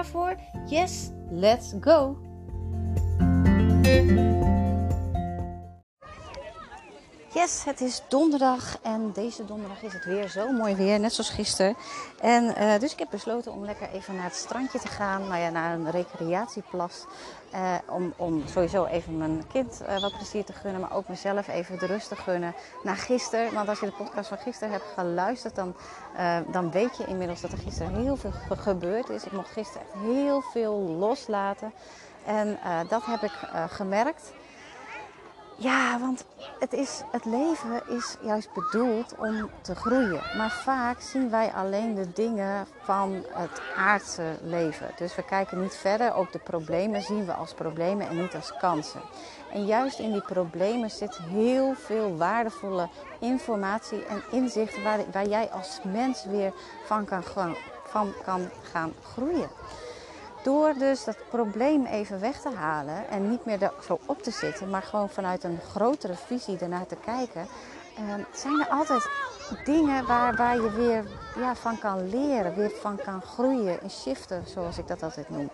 voor? Yes, let's go! Yes, het is donderdag en deze donderdag is het weer zo mooi weer, net zoals gisteren. En uh, dus ik heb besloten om lekker even naar het strandje te gaan, nou ja, naar een recreatieplas. Uh, om, om sowieso even mijn kind uh, wat plezier te gunnen, maar ook mezelf even de rust te gunnen. Na gisteren, want als je de podcast van gisteren hebt geluisterd, dan, dan weet je inmiddels dat er gisteren heel veel gebeurd is. Ik mocht gisteren heel veel loslaten en dat heb ik gemerkt. Ja, want het, is, het leven is juist bedoeld om te groeien. Maar vaak zien wij alleen de dingen van het aardse leven. Dus we kijken niet verder. Ook de problemen zien we als problemen en niet als kansen. En juist in die problemen zit heel veel waardevolle informatie en inzichten waar, waar jij als mens weer van kan, van kan gaan groeien. Door dus dat probleem even weg te halen en niet meer er zo op te zitten, maar gewoon vanuit een grotere visie ernaar te kijken, uh, zijn er altijd dingen waar, waar je weer ja, van kan leren, weer van kan groeien en shiften, zoals ik dat altijd noem.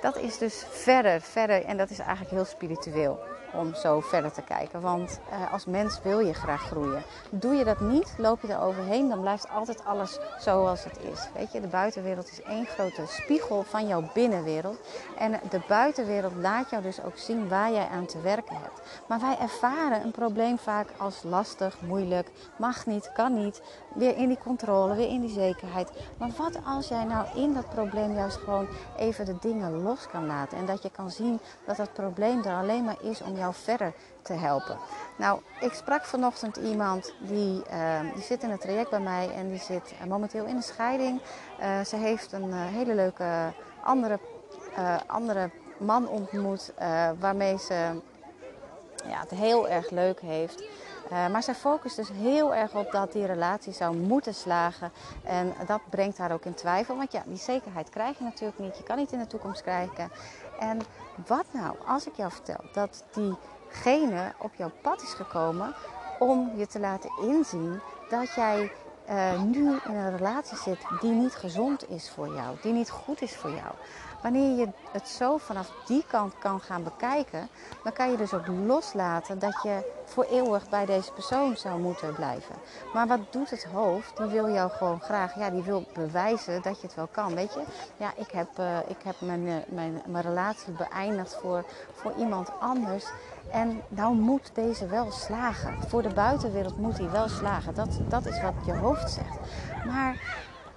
Dat is dus verder, verder en dat is eigenlijk heel spiritueel om zo verder te kijken. Want uh, als mens wil je graag groeien. Doe je dat niet, loop je er overheen, dan blijft altijd alles zoals het is. Weet je, de buitenwereld is één grote spiegel van jouw binnenwereld. En de buitenwereld laat jou dus ook zien waar jij aan te werken hebt. Maar wij ervaren een probleem vaak als lastig, moeilijk, mag niet, kan niet. Weer in die controle, weer in die zekerheid. Maar wat als jij nou in dat probleem juist gewoon even de dingen los kan laten. En dat je kan zien dat dat probleem er alleen maar is om jou verder te helpen. Nou, ik sprak vanochtend iemand die, uh, die zit in het traject bij mij en die zit uh, momenteel in een scheiding. Uh, ze heeft een hele leuke andere, andere man ontmoet waarmee ze ja, het heel erg leuk heeft. Maar zij focust dus heel erg op dat die relatie zou moeten slagen. En dat brengt haar ook in twijfel. Want ja, die zekerheid krijg je natuurlijk niet. Je kan niet in de toekomst krijgen. En wat nou als ik jou vertel dat diegene op jouw pad is gekomen om je te laten inzien dat jij uh, nu in een relatie zit die niet gezond is voor jou, die niet goed is voor jou. Wanneer je het zo vanaf die kant kan gaan bekijken, dan kan je dus ook loslaten dat je voor eeuwig bij deze persoon zou moeten blijven. Maar wat doet het hoofd? Die wil jou gewoon graag, ja, die wil bewijzen dat je het wel kan. Weet je, ja, ik heb, uh, ik heb mijn, uh, mijn, mijn relatie beëindigd voor, voor iemand anders. En nou moet deze wel slagen. Voor de buitenwereld moet hij wel slagen. Dat, dat is wat je hoofd zegt. Maar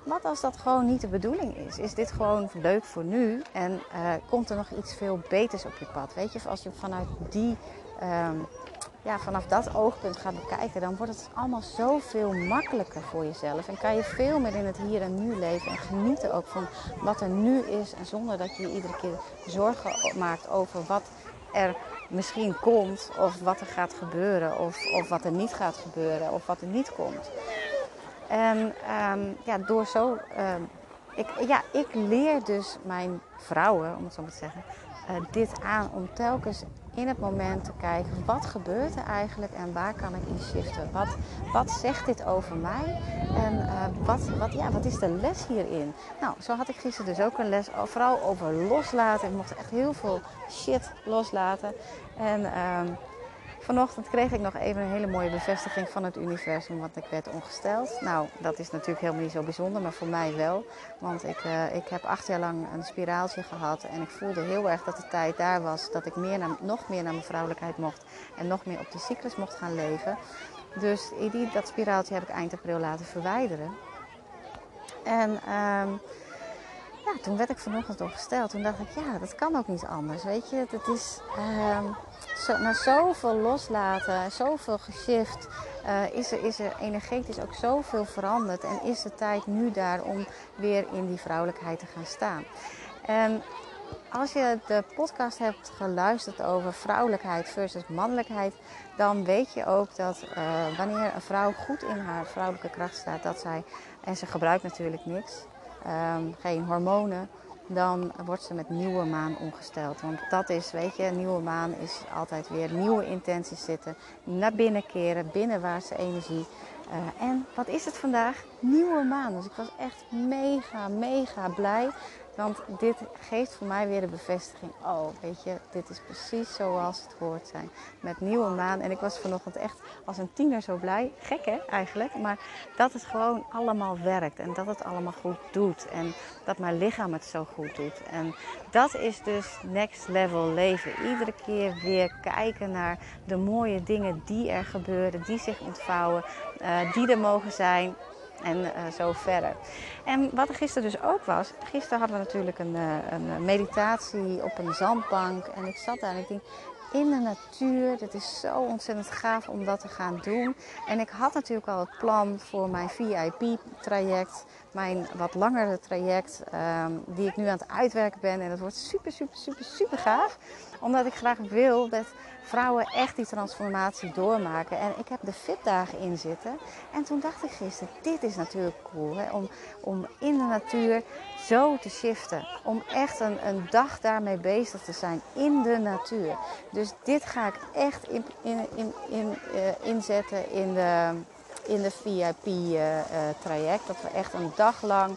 wat als dat gewoon niet de bedoeling is? Is dit gewoon leuk voor nu en uh, komt er nog iets veel beters op je pad? Weet je, als je vanuit die, um, ja, vanaf dat oogpunt gaat bekijken, dan wordt het allemaal zoveel makkelijker voor jezelf. En kan je veel meer in het hier en nu leven en genieten ook van wat er nu is. En zonder dat je je iedere keer zorgen maakt over wat er misschien komt, of wat er gaat gebeuren, of, of wat er niet gaat gebeuren, of wat er niet komt. En um, ja, door zo. Um, ik, ja, ik leer dus mijn vrouwen, om het zo maar te zeggen, uh, dit aan om telkens in het moment te kijken wat gebeurt er eigenlijk en waar kan ik in shiften. Wat, wat zegt dit over mij en uh, wat, wat, ja, wat is de les hierin? Nou, zo had ik gisteren dus ook een les, vooral over loslaten. Ik mocht echt heel veel shit loslaten. En um, Vanochtend kreeg ik nog even een hele mooie bevestiging van het universum, want ik werd ongesteld. Nou, dat is natuurlijk helemaal niet zo bijzonder, maar voor mij wel. Want ik, uh, ik heb acht jaar lang een spiraaltje gehad en ik voelde heel erg dat de tijd daar was dat ik meer naar, nog meer naar mijn vrouwelijkheid mocht en nog meer op de cyclus mocht gaan leven. Dus die, dat spiraaltje heb ik eind april laten verwijderen. En... Um, toen werd ik vanochtend opgesteld. Toen dacht ik, ja, dat kan ook niet anders. Weet je, het is uh, zo, na zoveel loslaten, zoveel geshift, uh, is, er, is er energetisch ook zoveel veranderd. En is de tijd nu daar om weer in die vrouwelijkheid te gaan staan. En als je de podcast hebt geluisterd over vrouwelijkheid versus mannelijkheid, dan weet je ook dat uh, wanneer een vrouw goed in haar vrouwelijke kracht staat, dat zij, en ze gebruikt natuurlijk niks, um, geen hormonen, dan wordt ze met nieuwe maan ongesteld. Want dat is, weet je, nieuwe maan is altijd weer nieuwe intenties zitten, naar binnen keren, binnenwaartse energie. Uh, en wat is het vandaag? Nieuwe maan. Dus ik was echt mega, mega blij want dit geeft voor mij weer de bevestiging. Oh, weet je, dit is precies zoals het hoort zijn. Met nieuwe maan. En ik was vanochtend echt als een tiener zo blij. Gek hè, eigenlijk. Maar dat het gewoon allemaal werkt. En dat het allemaal goed doet. En dat mijn lichaam het zo goed doet. En dat is dus next level leven. Iedere keer weer kijken naar de mooie dingen die er gebeuren. Die zich ontvouwen. Uh, die er mogen zijn en uh, zo verder. En wat er gisteren dus ook was, gisteren hadden we natuurlijk een, uh, een meditatie op een zandbank. En ik zat daar en ik denk, in de natuur. Het is zo ontzettend gaaf om dat te gaan doen. En ik had natuurlijk al het plan voor mijn VIP-traject. Mijn wat langere traject, um, die ik nu aan het uitwerken ben. En dat wordt super, super, super, super gaaf. Omdat ik graag wil dat vrouwen echt die transformatie doormaken. En ik heb de fitdagen in zitten. En toen dacht ik gisteren, dit is natuurlijk cool. Hè? Om, om in de natuur zo te shiften. Om echt een, een dag daarmee bezig te zijn in de natuur. Dus dit ga ik echt in, in, in, in uh, inzetten in de, in de VIP-traject. Uh, uh, dat we echt een dag lang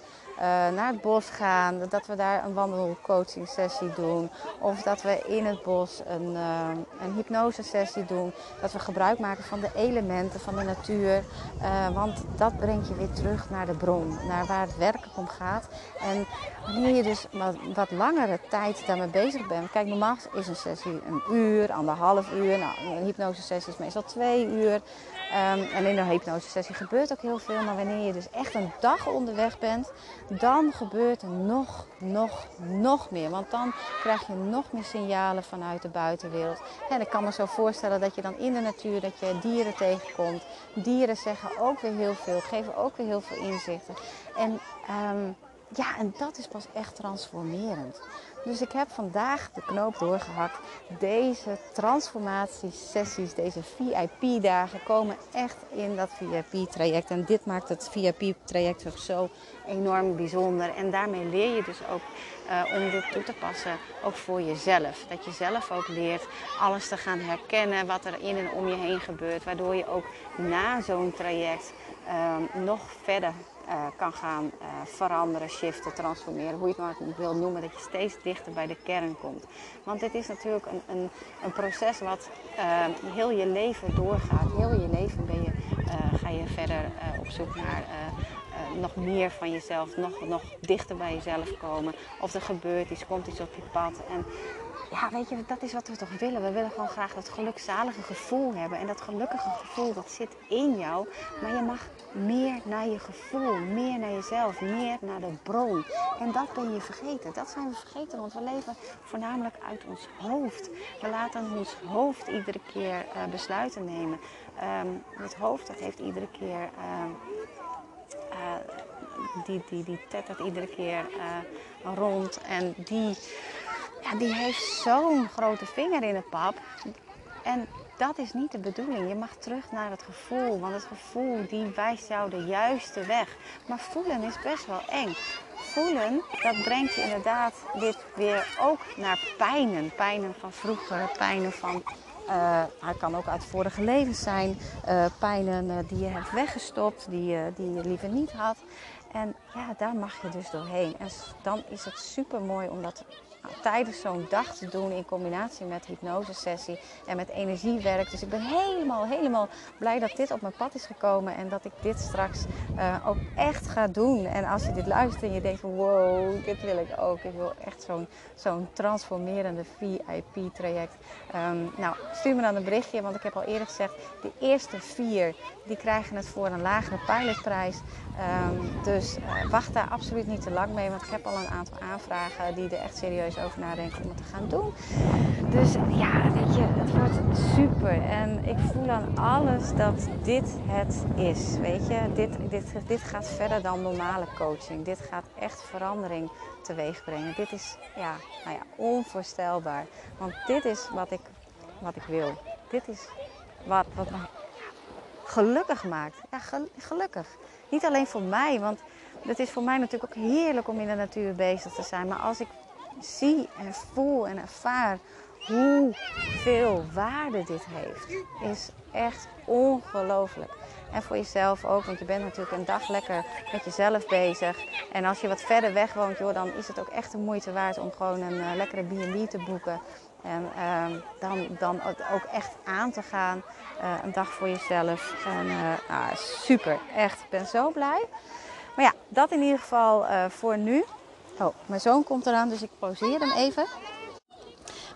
naar het bos gaan, dat we daar een wandelcoaching sessie doen. Of dat we in het bos een, uh, een hypnose sessie doen. Dat we gebruik maken van de elementen van de natuur. Uh, want dat brengt je weer terug naar de bron, naar waar het werkelijk om gaat. En wanneer je dus wat, wat langere tijd daarmee bezig bent. Kijk, normaal is een sessie een uur, anderhalf uur. Nou, een hypnose sessie is meestal twee uur. Um, en in een hypnose sessie gebeurt ook heel veel. Maar wanneer je dus echt een dag onderweg bent, dan gebeurt er nog, nog, nog meer. Want dan krijg je nog meer signalen vanuit de buitenwereld. En ik kan me zo voorstellen dat je dan in de natuur, dat je dieren tegenkomt. Dieren zeggen ook weer heel veel, geven ook weer heel veel inzichten. En um, ja, en dat is pas echt transformerend. Dus ik heb vandaag de knoop doorgehakt. Deze transformatiesessies, deze VIP-dagen komen echt in dat VIP-traject. En dit maakt het VIP-traject ook zo enorm bijzonder. En daarmee leer je dus ook uh, om dit toe te passen, ook voor jezelf. Dat je zelf ook leert alles te gaan herkennen wat er in en om je heen gebeurt. Waardoor je ook na zo'n traject nog verder uh, kan gaan uh, veranderen, shiften, transformeren. Hoe je het maar wil noemen, dat je steeds dichter bij de kern komt. Want dit is natuurlijk een, een, een proces wat uh, heel je leven doorgaat. Heel je leven ben je, ga je verder op zoek naar nog meer van jezelf, nog, nog dichter bij jezelf komen. Of er gebeurt iets, komt iets op je pad. En ja, weet je, dat is wat we toch willen. We willen gewoon graag dat gelukzalige gevoel hebben. En dat gelukkige gevoel, dat zit in jou. Maar je mag meer naar je gevoel, meer naar jezelf, meer naar de bron. En dat ben je vergeten. Dat zijn we vergeten, want we leven voornamelijk uit ons hoofd. We laten ons hoofd iedere keer uh, besluiten nemen. Um, het hoofd, dat heeft iedere keer... Uh, die, die, die tettert iedere keer rond. En die ja, die heeft zo'n grote vinger in het pap. En dat is niet de bedoeling. Je mag terug naar het gevoel. Want het gevoel die wijst jou de juiste weg. Maar voelen is best wel eng. Voelen, dat brengt je inderdaad dit weer ook naar pijnen. Pijnen van vroeger, pijnen van het kan ook uit vorige levens zijn. Uh, pijnen uh, die je hebt weggestopt, die, die je liever niet had. En ja, daar mag je dus doorheen. En dan is het super mooi om dat tijdens zo'n dag te doen in combinatie met hypnosesessie en met energiewerk. Dus ik ben helemaal, helemaal blij dat dit op mijn pad is gekomen en dat ik dit straks uh, ook echt ga doen. En als je dit luistert en je denkt wow, dit wil ik ook. Ik wil echt zo'n zo'n transformerende VIP-traject. Ehm, nou, stuur me dan een berichtje, want ik heb al eerder gezegd, de eerste vier die krijgen het voor een lagere pilotprijs. Um, dus uh, wacht daar absoluut niet te lang mee, want ik heb al een aantal aanvragen die er echt serieus over nadenken om het te gaan doen. Dus ja, weet je, het wordt super. En ik voel aan alles dat dit het is. Weet je, dit, dit, dit gaat verder dan normale coaching. Dit gaat echt verandering teweeg brengen. Dit is ja, nou ja, onvoorstelbaar. Want dit is wat ik, wat ik wil. Dit is wat, wat me gelukkig maakt. Ja, gelukkig. Niet alleen voor mij, want het is voor mij natuurlijk ook heerlijk om in de natuur bezig te zijn. Maar als ik zie en voel en ervaar hoeveel waarde dit heeft, is echt ongelooflijk. En voor jezelf ook, want je bent natuurlijk een dag lekker met jezelf bezig. En als je wat verder weg woont, joh, dan is het ook echt de moeite waard om gewoon een uh, lekkere B&B te boeken. En uh, dan, dan ook echt aan te gaan. Uh, een dag voor jezelf. En uh, super, echt. Ik ben zo blij. Maar ja, dat in ieder geval voor nu. Oh, mijn zoon komt eraan, dus ik pauzeer hem even.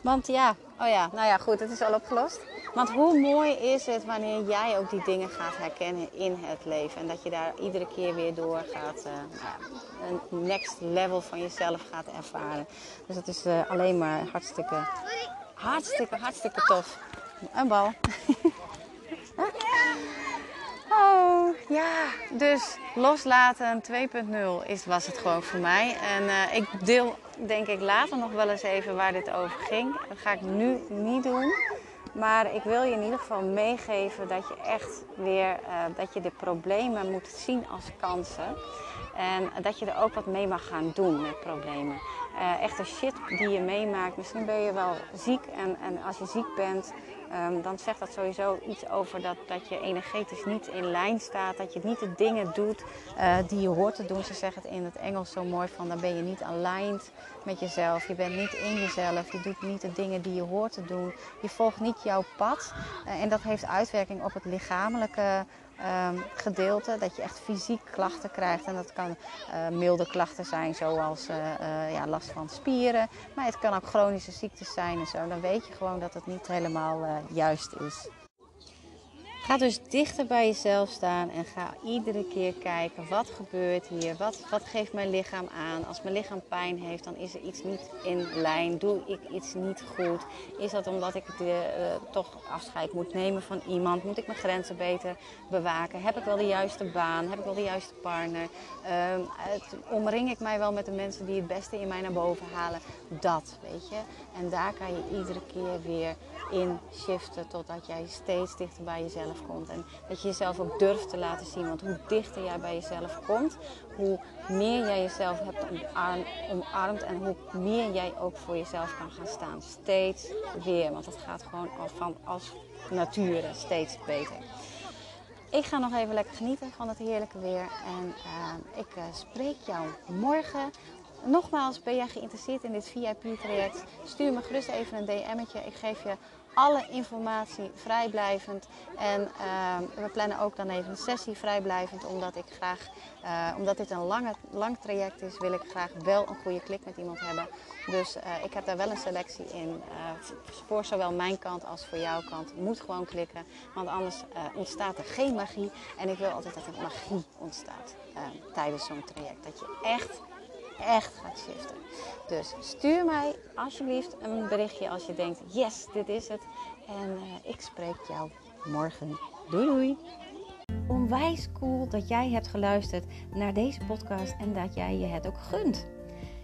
Want ja, oh ja, nou ja, goed, het is al opgelost. Want hoe mooi is het wanneer jij ook die dingen gaat herkennen in het leven. En dat je daar iedere keer weer door gaat, uh, een next level van jezelf gaat ervaren. Dus dat is uh, alleen maar hartstikke, hartstikke, hartstikke tof. Een bal. Ja. Dus loslaten 2.0 is, was het gewoon voor mij. En uh, ik deel denk ik later nog wel eens even waar dit over ging. Dat ga ik nu niet doen. Maar ik wil je in ieder geval meegeven dat je echt weer uh, dat je de problemen moet zien als kansen. En dat je er ook wat mee mag gaan doen met problemen. Uh, echte shit die je meemaakt. Misschien ben je wel ziek en, en als je ziek bent, Um, dan zegt dat sowieso iets over dat, dat je energetisch niet in lijn staat. Dat je niet de dingen doet uh, die je hoort te doen. Ze zeggen het in het Engels zo mooi van dan ben je niet aligned met jezelf. Je bent niet in jezelf. Je doet niet de dingen die je hoort te doen. Je volgt niet jouw pad. Uh, en dat heeft uitwerking op het lichamelijke um, gedeelte. Dat je echt fysiek klachten krijgt. En dat kan uh, milde klachten zijn, zoals uh, uh, ja, last van spieren. Maar het kan ook chronische ziektes zijn en zo. Dan weet je gewoon dat het niet helemaal juist is. Ga dus dichter bij jezelf staan en ga iedere keer kijken wat gebeurt hier, wat, wat geeft mijn lichaam aan. Als mijn lichaam pijn heeft, dan is er iets niet in lijn. Doe ik iets niet goed? Is dat omdat ik de, uh, toch afscheid moet nemen van iemand? Moet ik mijn grenzen beter bewaken? Heb ik wel de juiste baan? Heb ik wel de juiste partner? Het, omring ik mij wel met de mensen die het beste in mij naar boven halen? Dat, weet je. En daar kan je iedere keer weer in shiften totdat jij steeds dichter bij jezelf komt. En dat je jezelf ook durft te laten zien. Want hoe dichter jij bij jezelf komt, hoe meer jij jezelf hebt omarmd en hoe meer jij ook voor jezelf kan gaan staan. Steeds weer. Want het gaat gewoon al van als nature steeds beter. Ik ga nog even lekker genieten van het heerlijke weer. En uh, ik uh, spreek jou morgen Nogmaals, ben jij geïnteresseerd in dit VIP-traject? Stuur me gerust even een DM'tje. Ik geef je alle informatie vrijblijvend. En uh, we plannen ook dan even een sessie vrijblijvend, omdat ik graag, uh, omdat dit een lange, lang traject is, wil ik graag wel een goede klik met iemand hebben. Dus uh, ik heb daar wel een selectie in. Eh, voor zowel mijn kant als voor jouw kant. Moet gewoon klikken, want anders ontstaat er geen magie. En ik wil altijd dat er magie ontstaat tijdens zo'n traject. Dat je echt echt gaat shiften. Dus stuur mij alsjeblieft een berichtje als je denkt: yes, dit is het. En uh, ik spreek jou morgen. Doei doei. Onwijs cool dat jij hebt geluisterd naar deze podcast en dat jij je het ook gunt.